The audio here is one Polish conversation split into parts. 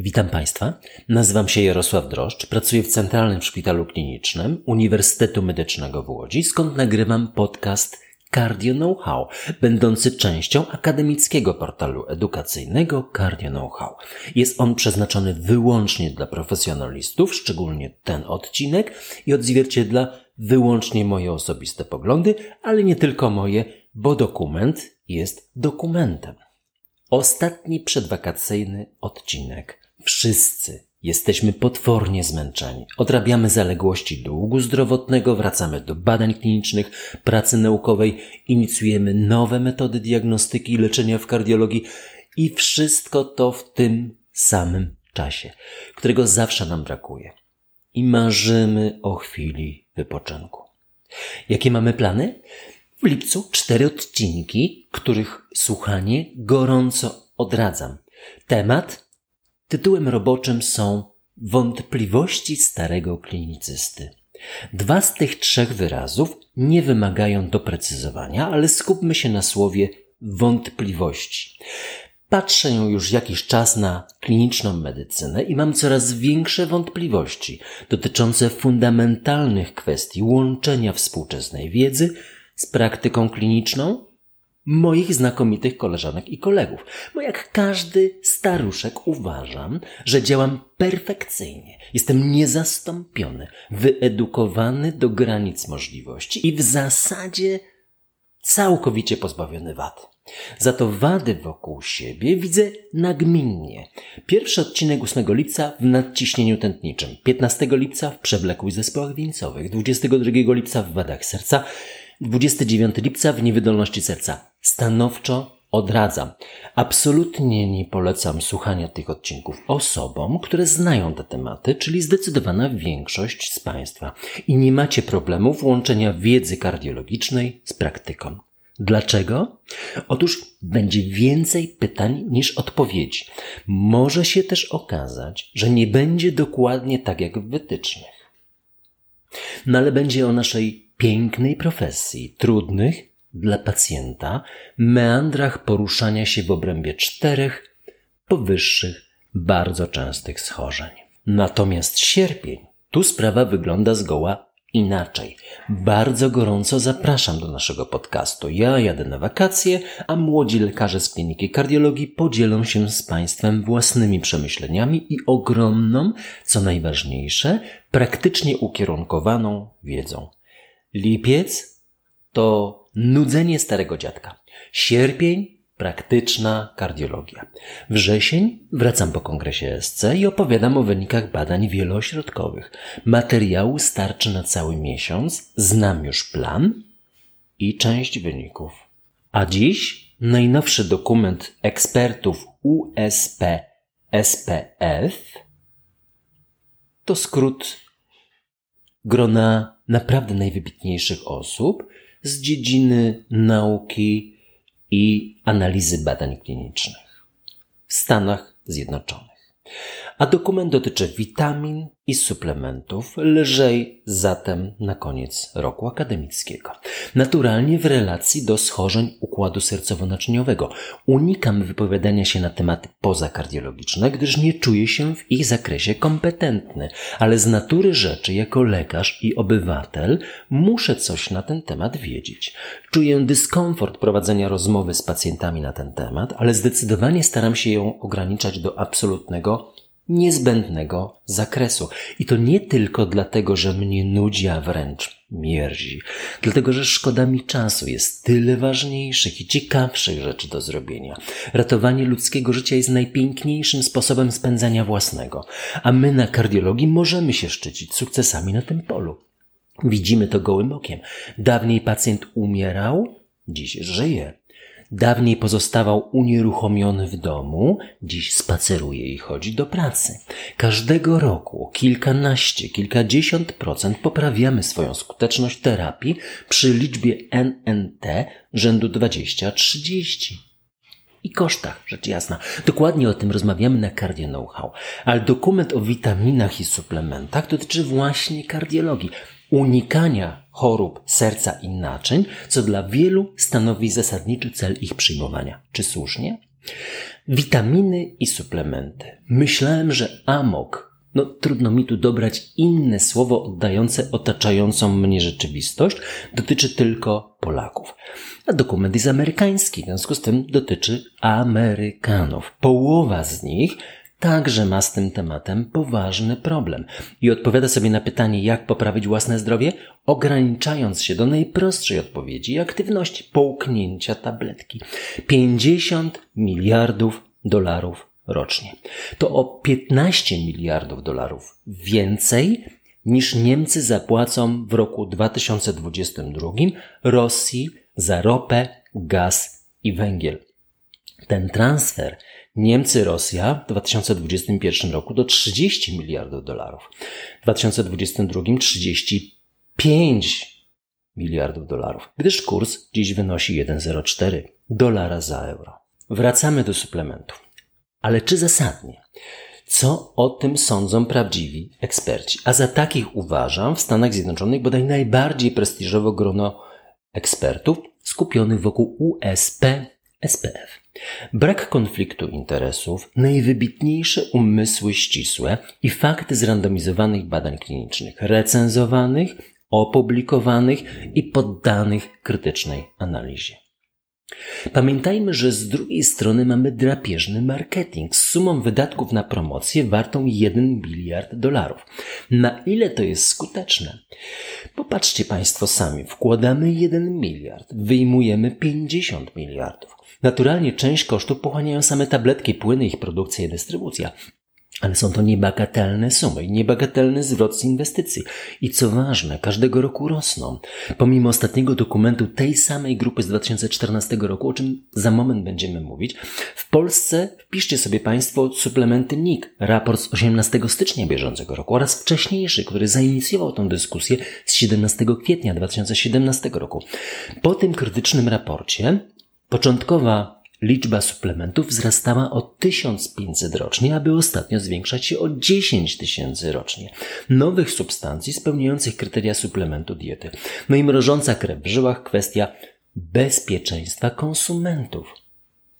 Witam Państwa. Nazywam się Jarosław Droszcz, pracuję w Centralnym Szpitalu Klinicznym Uniwersytetu Medycznego w Łodzi, skąd nagrywam podcast Cardio Know-how, będący częścią akademickiego portalu edukacyjnego Cardio Know-how. Jest on przeznaczony wyłącznie dla profesjonalistów, szczególnie ten odcinek i odzwierciedla wyłącznie moje osobiste poglądy, ale nie tylko moje, bo dokument jest dokumentem. Ostatni przedwakacyjny odcinek Wszyscy jesteśmy potwornie zmęczeni. Odrabiamy zaległości długu zdrowotnego, wracamy do badań klinicznych, pracy naukowej, inicjujemy nowe metody diagnostyki i leczenia w kardiologii i wszystko to w tym samym czasie, którego zawsze nam brakuje. I marzymy o chwili wypoczynku. Jakie mamy plany? W lipcu cztery odcinki, których słuchanie gorąco odradzam. Temat Tytułem roboczym są Wątpliwości starego klinicysty. Dwa z tych trzech wyrazów nie wymagają doprecyzowania, ale skupmy się na słowie wątpliwości. Patrzę już jakiś czas na kliniczną medycynę i mam coraz większe wątpliwości dotyczące fundamentalnych kwestii łączenia współczesnej wiedzy z praktyką kliniczną moich znakomitych koleżanek i kolegów, bo jak każdy staruszek uważam, że działam perfekcyjnie. Jestem niezastąpiony, wyedukowany do granic możliwości i w zasadzie całkowicie pozbawiony wad. Za to wady wokół siebie widzę nagminnie. Pierwszy odcinek 8 lipca w nadciśnieniu tętniczym, 15 lipca w przewlekłych zespołach wieńcowych, 22 lipca w wadach serca, 29 lipca w niewydolności serca. Stanowczo odradzam. Absolutnie nie polecam słuchania tych odcinków osobom, które znają te tematy, czyli zdecydowana większość z Państwa i nie macie problemów łączenia wiedzy kardiologicznej z praktyką. Dlaczego? Otóż będzie więcej pytań niż odpowiedzi. Może się też okazać, że nie będzie dokładnie tak jak w wytycznych. No ale będzie o naszej pięknej profesji, trudnych dla pacjenta, meandrach poruszania się w obrębie czterech powyższych, bardzo częstych schorzeń. Natomiast sierpień, tu sprawa wygląda zgoła inaczej. Bardzo gorąco zapraszam do naszego podcastu. Ja jadę na wakacje, a młodzi lekarze z kliniki kardiologii podzielą się z Państwem własnymi przemyśleniami i ogromną, co najważniejsze, praktycznie ukierunkowaną wiedzą. Lipiec to nudzenie starego dziadka. Sierpień praktyczna kardiologia. Wrzesień wracam po kongresie SC i opowiadam o wynikach badań wieloośrodkowych. Materiału starczy na cały miesiąc, znam już plan i część wyników. A dziś najnowszy dokument ekspertów USP SPF to skrót grona naprawdę najwybitniejszych osób z dziedziny nauki i analizy badań klinicznych w Stanach Zjednoczonych a dokument dotyczy witamin i suplementów, lżej zatem na koniec roku akademickiego. Naturalnie w relacji do schorzeń układu sercowo-naczyniowego. Unikam wypowiadania się na tematy pozakardiologiczne, gdyż nie czuję się w ich zakresie kompetentny, ale z natury rzeczy jako lekarz i obywatel muszę coś na ten temat wiedzieć. Czuję dyskomfort prowadzenia rozmowy z pacjentami na ten temat, ale zdecydowanie staram się ją ograniczać do absolutnego niezbędnego zakresu. I to nie tylko dlatego, że mnie nudzi, a wręcz mierzi. Dlatego, że szkoda mi czasu. Jest tyle ważniejszych i ciekawszych rzeczy do zrobienia. Ratowanie ludzkiego życia jest najpiękniejszym sposobem spędzania własnego. A my na kardiologii możemy się szczycić sukcesami na tym polu. Widzimy to gołym okiem. Dawniej pacjent umierał, dziś żyje. Dawniej pozostawał unieruchomiony w domu, dziś spaceruje i chodzi do pracy. Każdego roku o kilkanaście, kilkadziesiąt procent poprawiamy swoją skuteczność terapii przy liczbie NNT rzędu 20-30 i kosztach, rzecz jasna. Dokładnie o tym rozmawiamy na Cardio Know-how. Ale dokument o witaminach i suplementach dotyczy właśnie kardiologii unikania chorób serca i naczyń, co dla wielu stanowi zasadniczy cel ich przyjmowania. Czy słusznie? Witaminy i suplementy. Myślałem, że amok, no trudno mi tu dobrać inne słowo oddające otaczającą mnie rzeczywistość, dotyczy tylko Polaków. A dokument jest amerykański, w związku z tym dotyczy Amerykanów. Połowa z nich także ma z tym tematem poważny problem i odpowiada sobie na pytanie, jak poprawić własne zdrowie, ograniczając się do najprostszej odpowiedzi aktywności połknięcia tabletki. 50 miliardów dolarów rocznie. To o 15 miliardów dolarów więcej niż Niemcy zapłacą w roku 2022 Rosji za ropę, gaz i węgiel. Ten transfer Niemcy-Rosja w 2021 roku do 30 miliardów dolarów. W 2022 35 miliardów dolarów, gdyż kurs dziś wynosi 1,04 dolara za euro. Wracamy do suplementów. Ale czy zasadnie? Co o tym sądzą prawdziwi eksperci? A za takich uważam w Stanach Zjednoczonych bodaj najbardziej prestiżowe grono ekspertów skupionych wokół USP SPF. Brak konfliktu interesów, najwybitniejsze umysły ścisłe i fakty zrandomizowanych badań klinicznych, recenzowanych, opublikowanych i poddanych krytycznej analizie. Pamiętajmy, że z drugiej strony mamy drapieżny marketing z sumą wydatków na promocję wartą 1 miliard dolarów. Na ile to jest skuteczne? Popatrzcie Państwo sami, wkładamy 1 miliard, wyjmujemy 50 miliardów. Naturalnie część kosztów pochłaniają same tabletki, płyny, ich produkcja i dystrybucja. Ale są to niebagatelne sumy i niebagatelny zwrot z inwestycji. I co ważne, każdego roku rosną. Pomimo ostatniego dokumentu tej samej grupy z 2014 roku, o czym za moment będziemy mówić, w Polsce wpiszcie sobie Państwo suplementy NIK, raport z 18 stycznia bieżącego roku oraz wcześniejszy, który zainicjował tę dyskusję z 17 kwietnia 2017 roku. Po tym krytycznym raporcie Początkowa liczba suplementów wzrastała o 1500 rocznie, aby ostatnio zwiększać się o 10 tysięcy rocznie. Nowych substancji spełniających kryteria suplementu diety. No i mrożąca krew w żyłach kwestia bezpieczeństwa konsumentów.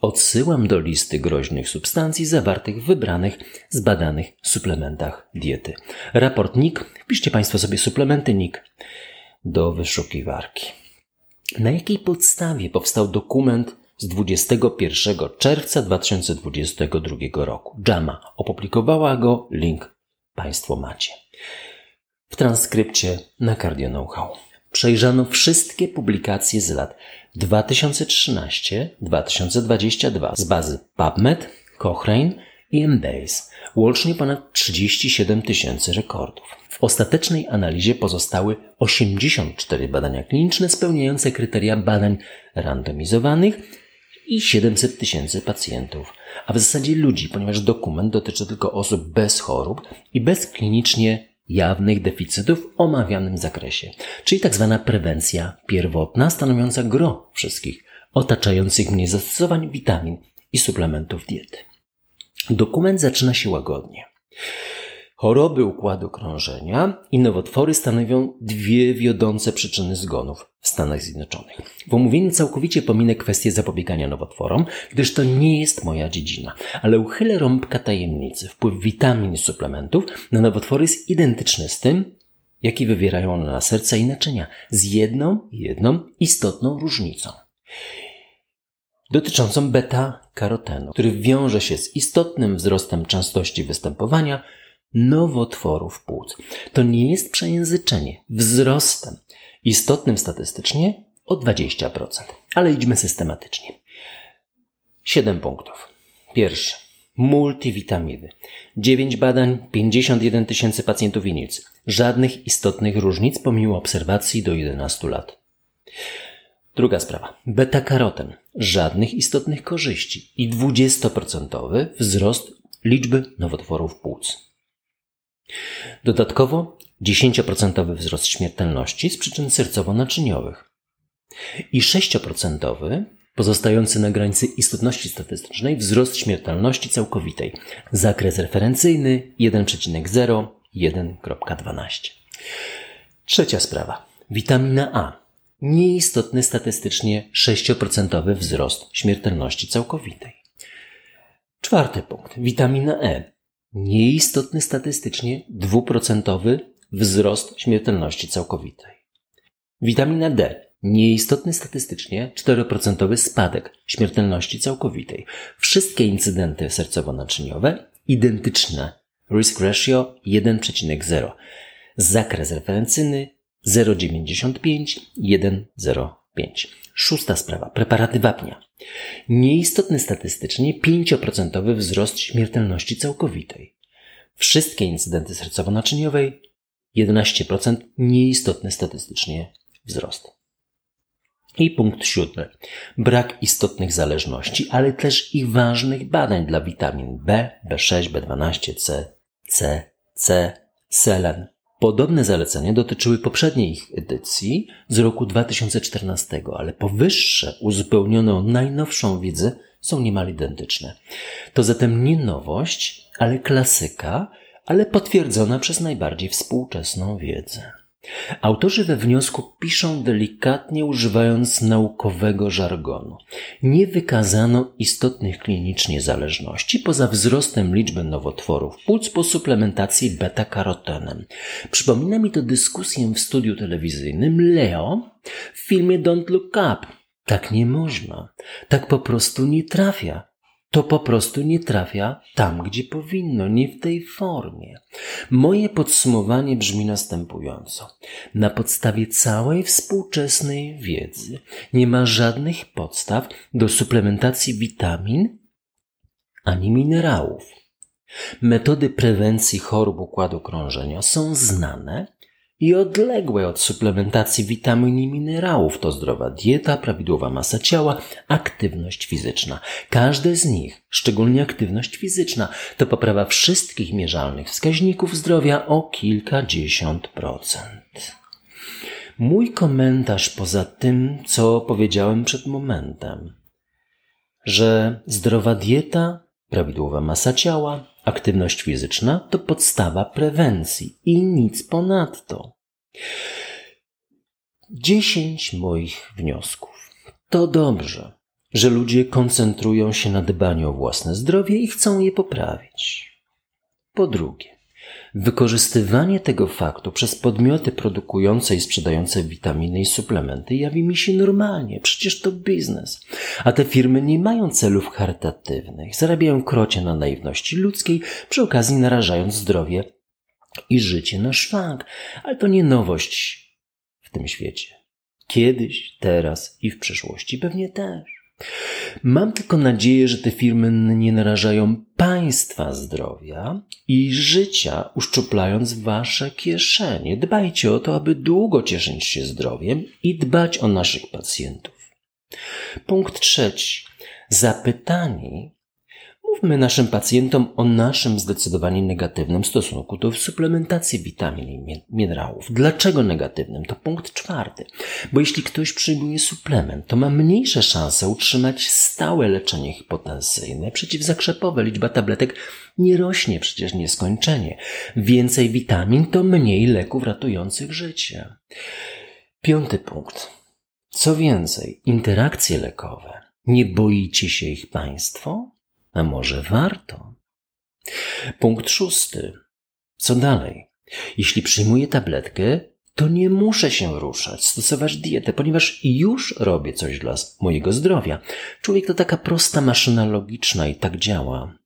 Odsyłam do listy groźnych substancji zawartych w wybranych, zbadanych suplementach diety. Raport NIK, wpiszcie Państwo sobie suplementy NIK do wyszukiwarki. Na jakiej podstawie powstał dokument z 21 czerwca 2022 roku? JAMA opublikowała go, link Państwo macie. W transkrypcie na Cardio Know-how przejrzano wszystkie publikacje z lat 2013-2022 z bazy PubMed, Cochrane i łącznie ponad 37 tysięcy rekordów. W ostatecznej analizie pozostały 84 badania kliniczne spełniające kryteria badań randomizowanych i 700 tysięcy pacjentów, a w zasadzie ludzi, ponieważ dokument dotyczy tylko osób bez chorób i bez klinicznie jawnych deficytów w omawianym zakresie, czyli tzw. Tak prewencja pierwotna stanowiąca gro wszystkich otaczających mnie zastosowań witamin i suplementów diety. Dokument zaczyna się łagodnie. Choroby układu krążenia i nowotwory stanowią dwie wiodące przyczyny zgonów w Stanach Zjednoczonych. W omówieniu całkowicie pominę kwestię zapobiegania nowotworom, gdyż to nie jest moja dziedzina, ale uchylę rąbka tajemnicy. Wpływ witamin i suplementów na nowotwory jest identyczny z tym, jaki wywierają one na serce i naczynia, z jedną, jedną istotną różnicą dotyczącą beta-karotenu, który wiąże się z istotnym wzrostem częstości występowania nowotworów płuc. To nie jest przejęzyczenie. Wzrostem istotnym statystycznie o 20%. Ale idźmy systematycznie. 7 punktów. Pierwszy. Multivitaminy. 9 badań, 51 tysięcy pacjentów i nic. Żadnych istotnych różnic pomimo obserwacji do 11 lat. Druga sprawa. Beta-karoten. Żadnych istotnych korzyści i 20% wzrost liczby nowotworów płuc. Dodatkowo 10% wzrost śmiertelności z przyczyn sercowo-naczyniowych i 6% pozostający na granicy istotności statystycznej wzrost śmiertelności całkowitej. Zakres referencyjny 1,0 1.12. Trzecia sprawa. Witamina A. Nieistotny statystycznie 6% wzrost śmiertelności całkowitej. Czwarty punkt. Witamina E. Nieistotny statystycznie dwuprocentowy wzrost śmiertelności całkowitej. Witamina D. Nieistotny statystycznie 4% spadek śmiertelności całkowitej. Wszystkie incydenty sercowo-naczyniowe identyczne. Risk ratio 1,0. Zakres referencyjny 0,95, 1,05. Szósta sprawa. Preparaty wapnia. Nieistotny statystycznie 5% wzrost śmiertelności całkowitej. Wszystkie incydenty sercowo-naczyniowej 11% nieistotny statystycznie wzrost. I punkt siódmy. Brak istotnych zależności, ale też i ważnych badań dla witamin B, B6, B12, C, C, C, selen. Podobne zalecenia dotyczyły poprzedniej ich edycji z roku 2014, ale powyższe, uzupełnione o najnowszą wiedzę, są niemal identyczne. To zatem nie nowość, ale klasyka, ale potwierdzona przez najbardziej współczesną wiedzę. Autorzy we wniosku piszą delikatnie używając naukowego żargonu. Nie wykazano istotnych klinicznie zależności poza wzrostem liczby nowotworów płuc po suplementacji beta-karotenem. Przypomina mi to dyskusję w studiu telewizyjnym Leo w filmie Don't Look Up. Tak nie można. Tak po prostu nie trafia to po prostu nie trafia tam, gdzie powinno, nie w tej formie. Moje podsumowanie brzmi następująco. Na podstawie całej współczesnej wiedzy nie ma żadnych podstaw do suplementacji witamin ani minerałów. Metody prewencji chorób układu krążenia są znane i odległe od suplementacji witamin i minerałów to zdrowa dieta, prawidłowa masa ciała, aktywność fizyczna. Każde z nich, szczególnie aktywność fizyczna, to poprawa wszystkich mierzalnych wskaźników zdrowia o kilkadziesiąt procent. Mój komentarz poza tym, co powiedziałem przed momentem, że zdrowa dieta, prawidłowa masa ciała, Aktywność fizyczna to podstawa prewencji i nic ponadto. Dziesięć moich wniosków. To dobrze, że ludzie koncentrują się na dbaniu o własne zdrowie i chcą je poprawić. Po drugie, Wykorzystywanie tego faktu przez podmioty produkujące i sprzedające witaminy i suplementy jawi mi się normalnie, przecież to biznes. A te firmy nie mają celów charytatywnych, zarabiają krocie na naiwności ludzkiej, przy okazji narażając zdrowie i życie na szwank. Ale to nie nowość w tym świecie. Kiedyś, teraz i w przyszłości pewnie też. Mam tylko nadzieję, że te firmy nie narażają Państwa zdrowia i życia, uszczuplając Wasze kieszenie. Dbajcie o to, aby długo cieszyć się zdrowiem i dbać o naszych pacjentów. Punkt trzeci. Zapytani Mówmy naszym pacjentom o naszym zdecydowanie negatywnym stosunku do suplementacji witamin i minerałów. Dlaczego negatywnym? To punkt czwarty. Bo jeśli ktoś przyjmuje suplement, to ma mniejsze szanse utrzymać stałe leczenie hipotensyjne, przeciwzakrzepowe. Liczba tabletek nie rośnie przecież nieskończenie. Więcej witamin to mniej leków ratujących życie. Piąty punkt. Co więcej, interakcje lekowe. Nie boicie się ich Państwo? A może warto? Punkt szósty. Co dalej? Jeśli przyjmuję tabletkę, to nie muszę się ruszać, stosować dietę, ponieważ już robię coś dla mojego zdrowia. Człowiek to taka prosta maszyna logiczna i tak działa.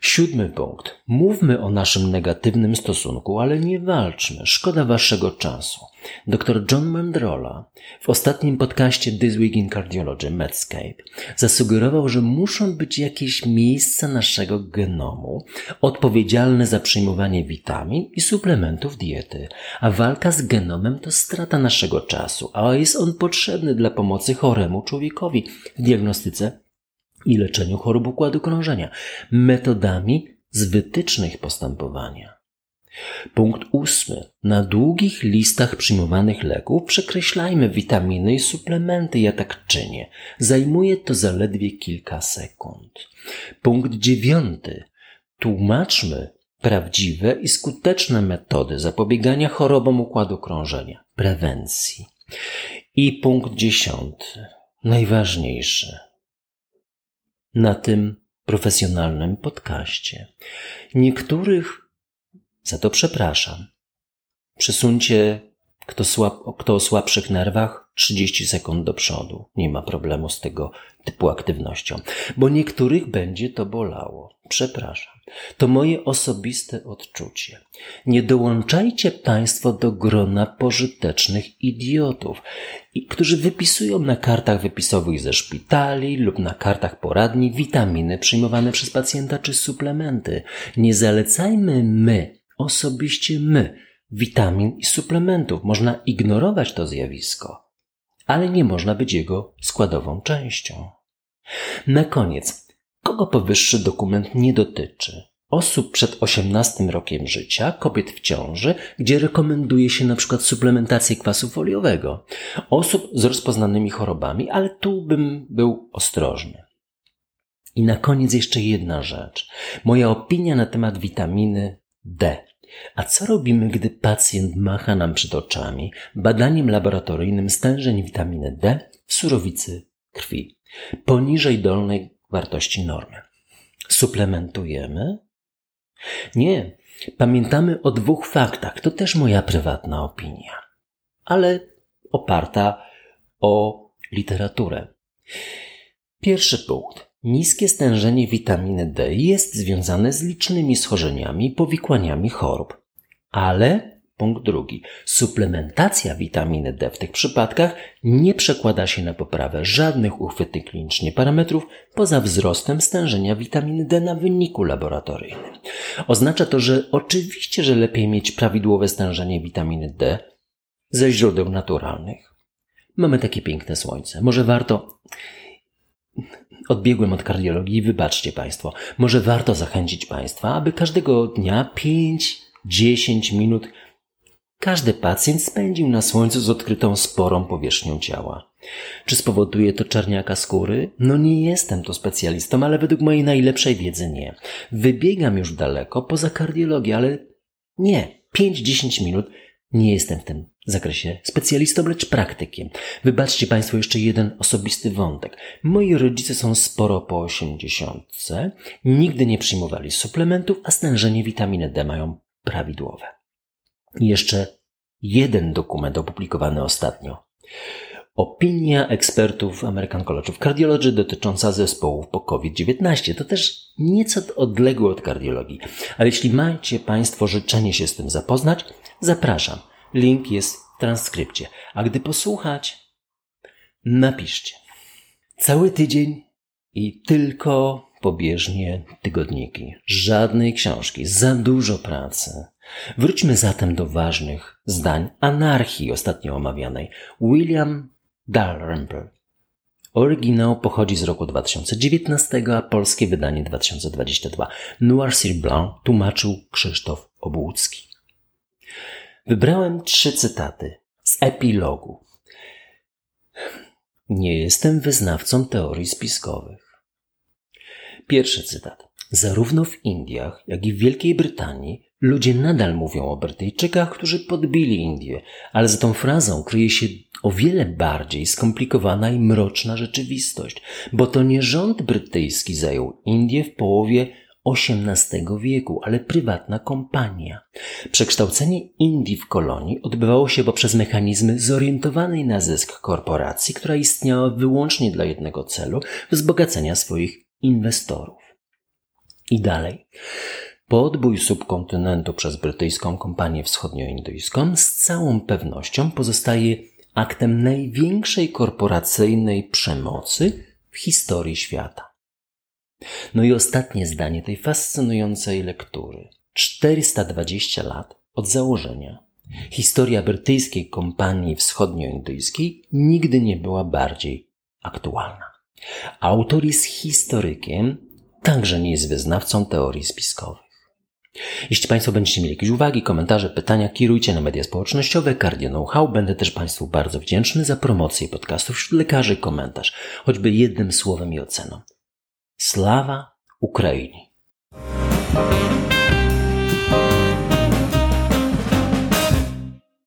Siódmy punkt. Mówmy o naszym negatywnym stosunku, ale nie walczmy. Szkoda waszego czasu. Dr John Mandrola w ostatnim podcaście This Week in Cardiology Medscape zasugerował, że muszą być jakieś miejsca naszego genomu odpowiedzialne za przyjmowanie witamin i suplementów diety, a walka z genomem to strata naszego czasu, a jest on potrzebny dla pomocy choremu człowiekowi w diagnostyce i leczeniu chorób układu krążenia metodami z wytycznych postępowania. Punkt ósmy. Na długich listach przyjmowanych leków przekreślajmy witaminy i suplementy, ja tak czynię. Zajmuje to zaledwie kilka sekund. Punkt dziewiąty. Tłumaczmy prawdziwe i skuteczne metody zapobiegania chorobom układu krążenia, prewencji. I punkt dziesiąty. Najważniejszy. Na tym profesjonalnym podcaście. Niektórych za to przepraszam. Przesuńcie kto, słab, kto o słabszych nerwach 30 sekund do przodu. Nie ma problemu z tego typu aktywnością, bo niektórych będzie to bolało. Przepraszam. To moje osobiste odczucie. Nie dołączajcie Państwo do grona pożytecznych idiotów, którzy wypisują na kartach wypisowych ze szpitali lub na kartach poradni witaminy przyjmowane przez pacjenta czy suplementy. Nie zalecajmy my, osobiście my, witamin i suplementów. Można ignorować to zjawisko, ale nie można być jego składową częścią. Na koniec, kogo powyższy dokument nie dotyczy? Osób przed 18 rokiem życia, kobiet w ciąży, gdzie rekomenduje się na przykład suplementację kwasu foliowego, osób z rozpoznanymi chorobami, ale tu bym był ostrożny. I na koniec jeszcze jedna rzecz. Moja opinia na temat witaminy D. A co robimy, gdy pacjent macha nam przed oczami badaniem laboratoryjnym stężeń witaminy D w surowicy krwi poniżej dolnej wartości normy? Suplementujemy? Nie. Pamiętamy o dwóch faktach. To też moja prywatna opinia, ale oparta o literaturę. Pierwszy punkt. Niskie stężenie witaminy D jest związane z licznymi schorzeniami i powikłaniami chorób. Ale, punkt drugi, suplementacja witaminy D w tych przypadkach nie przekłada się na poprawę żadnych uchwytnych klinicznie parametrów poza wzrostem stężenia witaminy D na wyniku laboratoryjnym. Oznacza to, że oczywiście, że lepiej mieć prawidłowe stężenie witaminy D ze źródeł naturalnych. Mamy takie piękne słońce. Może warto Odbiegłem od kardiologii, wybaczcie Państwo. Może warto zachęcić Państwa, aby każdego dnia 5-10 minut każdy pacjent spędził na słońcu z odkrytą sporą powierzchnią ciała. Czy spowoduje to czarniaka skóry? No nie jestem tu specjalistą, ale według mojej najlepszej wiedzy nie. Wybiegam już daleko poza kardiologię, ale nie. 5-10 minut nie jestem w tym zakresie specjalistą, lecz praktykiem. Wybaczcie Państwo jeszcze jeden osobisty wątek. Moi rodzice są sporo po osiemdziesiątce, nigdy nie przyjmowali suplementów, a stężenie witaminy D mają prawidłowe. I jeszcze jeden dokument opublikowany ostatnio. Opinia ekspertów American College of Cardiology dotycząca zespołów po COVID-19. To też nieco odległe od kardiologii, ale jeśli macie Państwo życzenie się z tym zapoznać, zapraszam. Link jest w transkrypcie. A gdy posłuchać, napiszcie. Cały tydzień i tylko pobieżnie tygodniki. Żadnej książki, za dużo pracy. Wróćmy zatem do ważnych zdań anarchii ostatnio omawianej. William Dalrymple. Oryginał pochodzi z roku 2019, a polskie wydanie 2022. Noir sur Blanc tłumaczył Krzysztof Obłucki. Wybrałem trzy cytaty z epilogu. Nie jestem wyznawcą teorii spiskowych. Pierwszy cytat. Zarówno w Indiach, jak i w Wielkiej Brytanii ludzie nadal mówią o Brytyjczykach, którzy podbili Indię, ale za tą frazą kryje się o wiele bardziej skomplikowana i mroczna rzeczywistość, bo to nie rząd brytyjski zajął Indię w połowie XVIII wieku, ale prywatna kompania. Przekształcenie Indii w kolonii odbywało się poprzez mechanizmy zorientowanej na zysk korporacji, która istniała wyłącznie dla jednego celu wzbogacenia swoich inwestorów. I dalej. Podbój subkontynentu przez brytyjską kompanię wschodnioindyjską z całą pewnością pozostaje aktem największej korporacyjnej przemocy w historii świata. No i ostatnie zdanie tej fascynującej lektury. 420 lat od założenia. Historia brytyjskiej kompanii wschodnioindyjskiej nigdy nie była bardziej aktualna. Autor jest historykiem, także nie jest wyznawcą teorii spiskowych. Jeśli Państwo będziecie mieli jakieś uwagi, komentarze, pytania, kierujcie na media społecznościowe Cardio Know-how. Będę też Państwu bardzo wdzięczny za promocję podcastów wśród lekarzy komentarz, choćby jednym słowem i oceną. Слава Україні!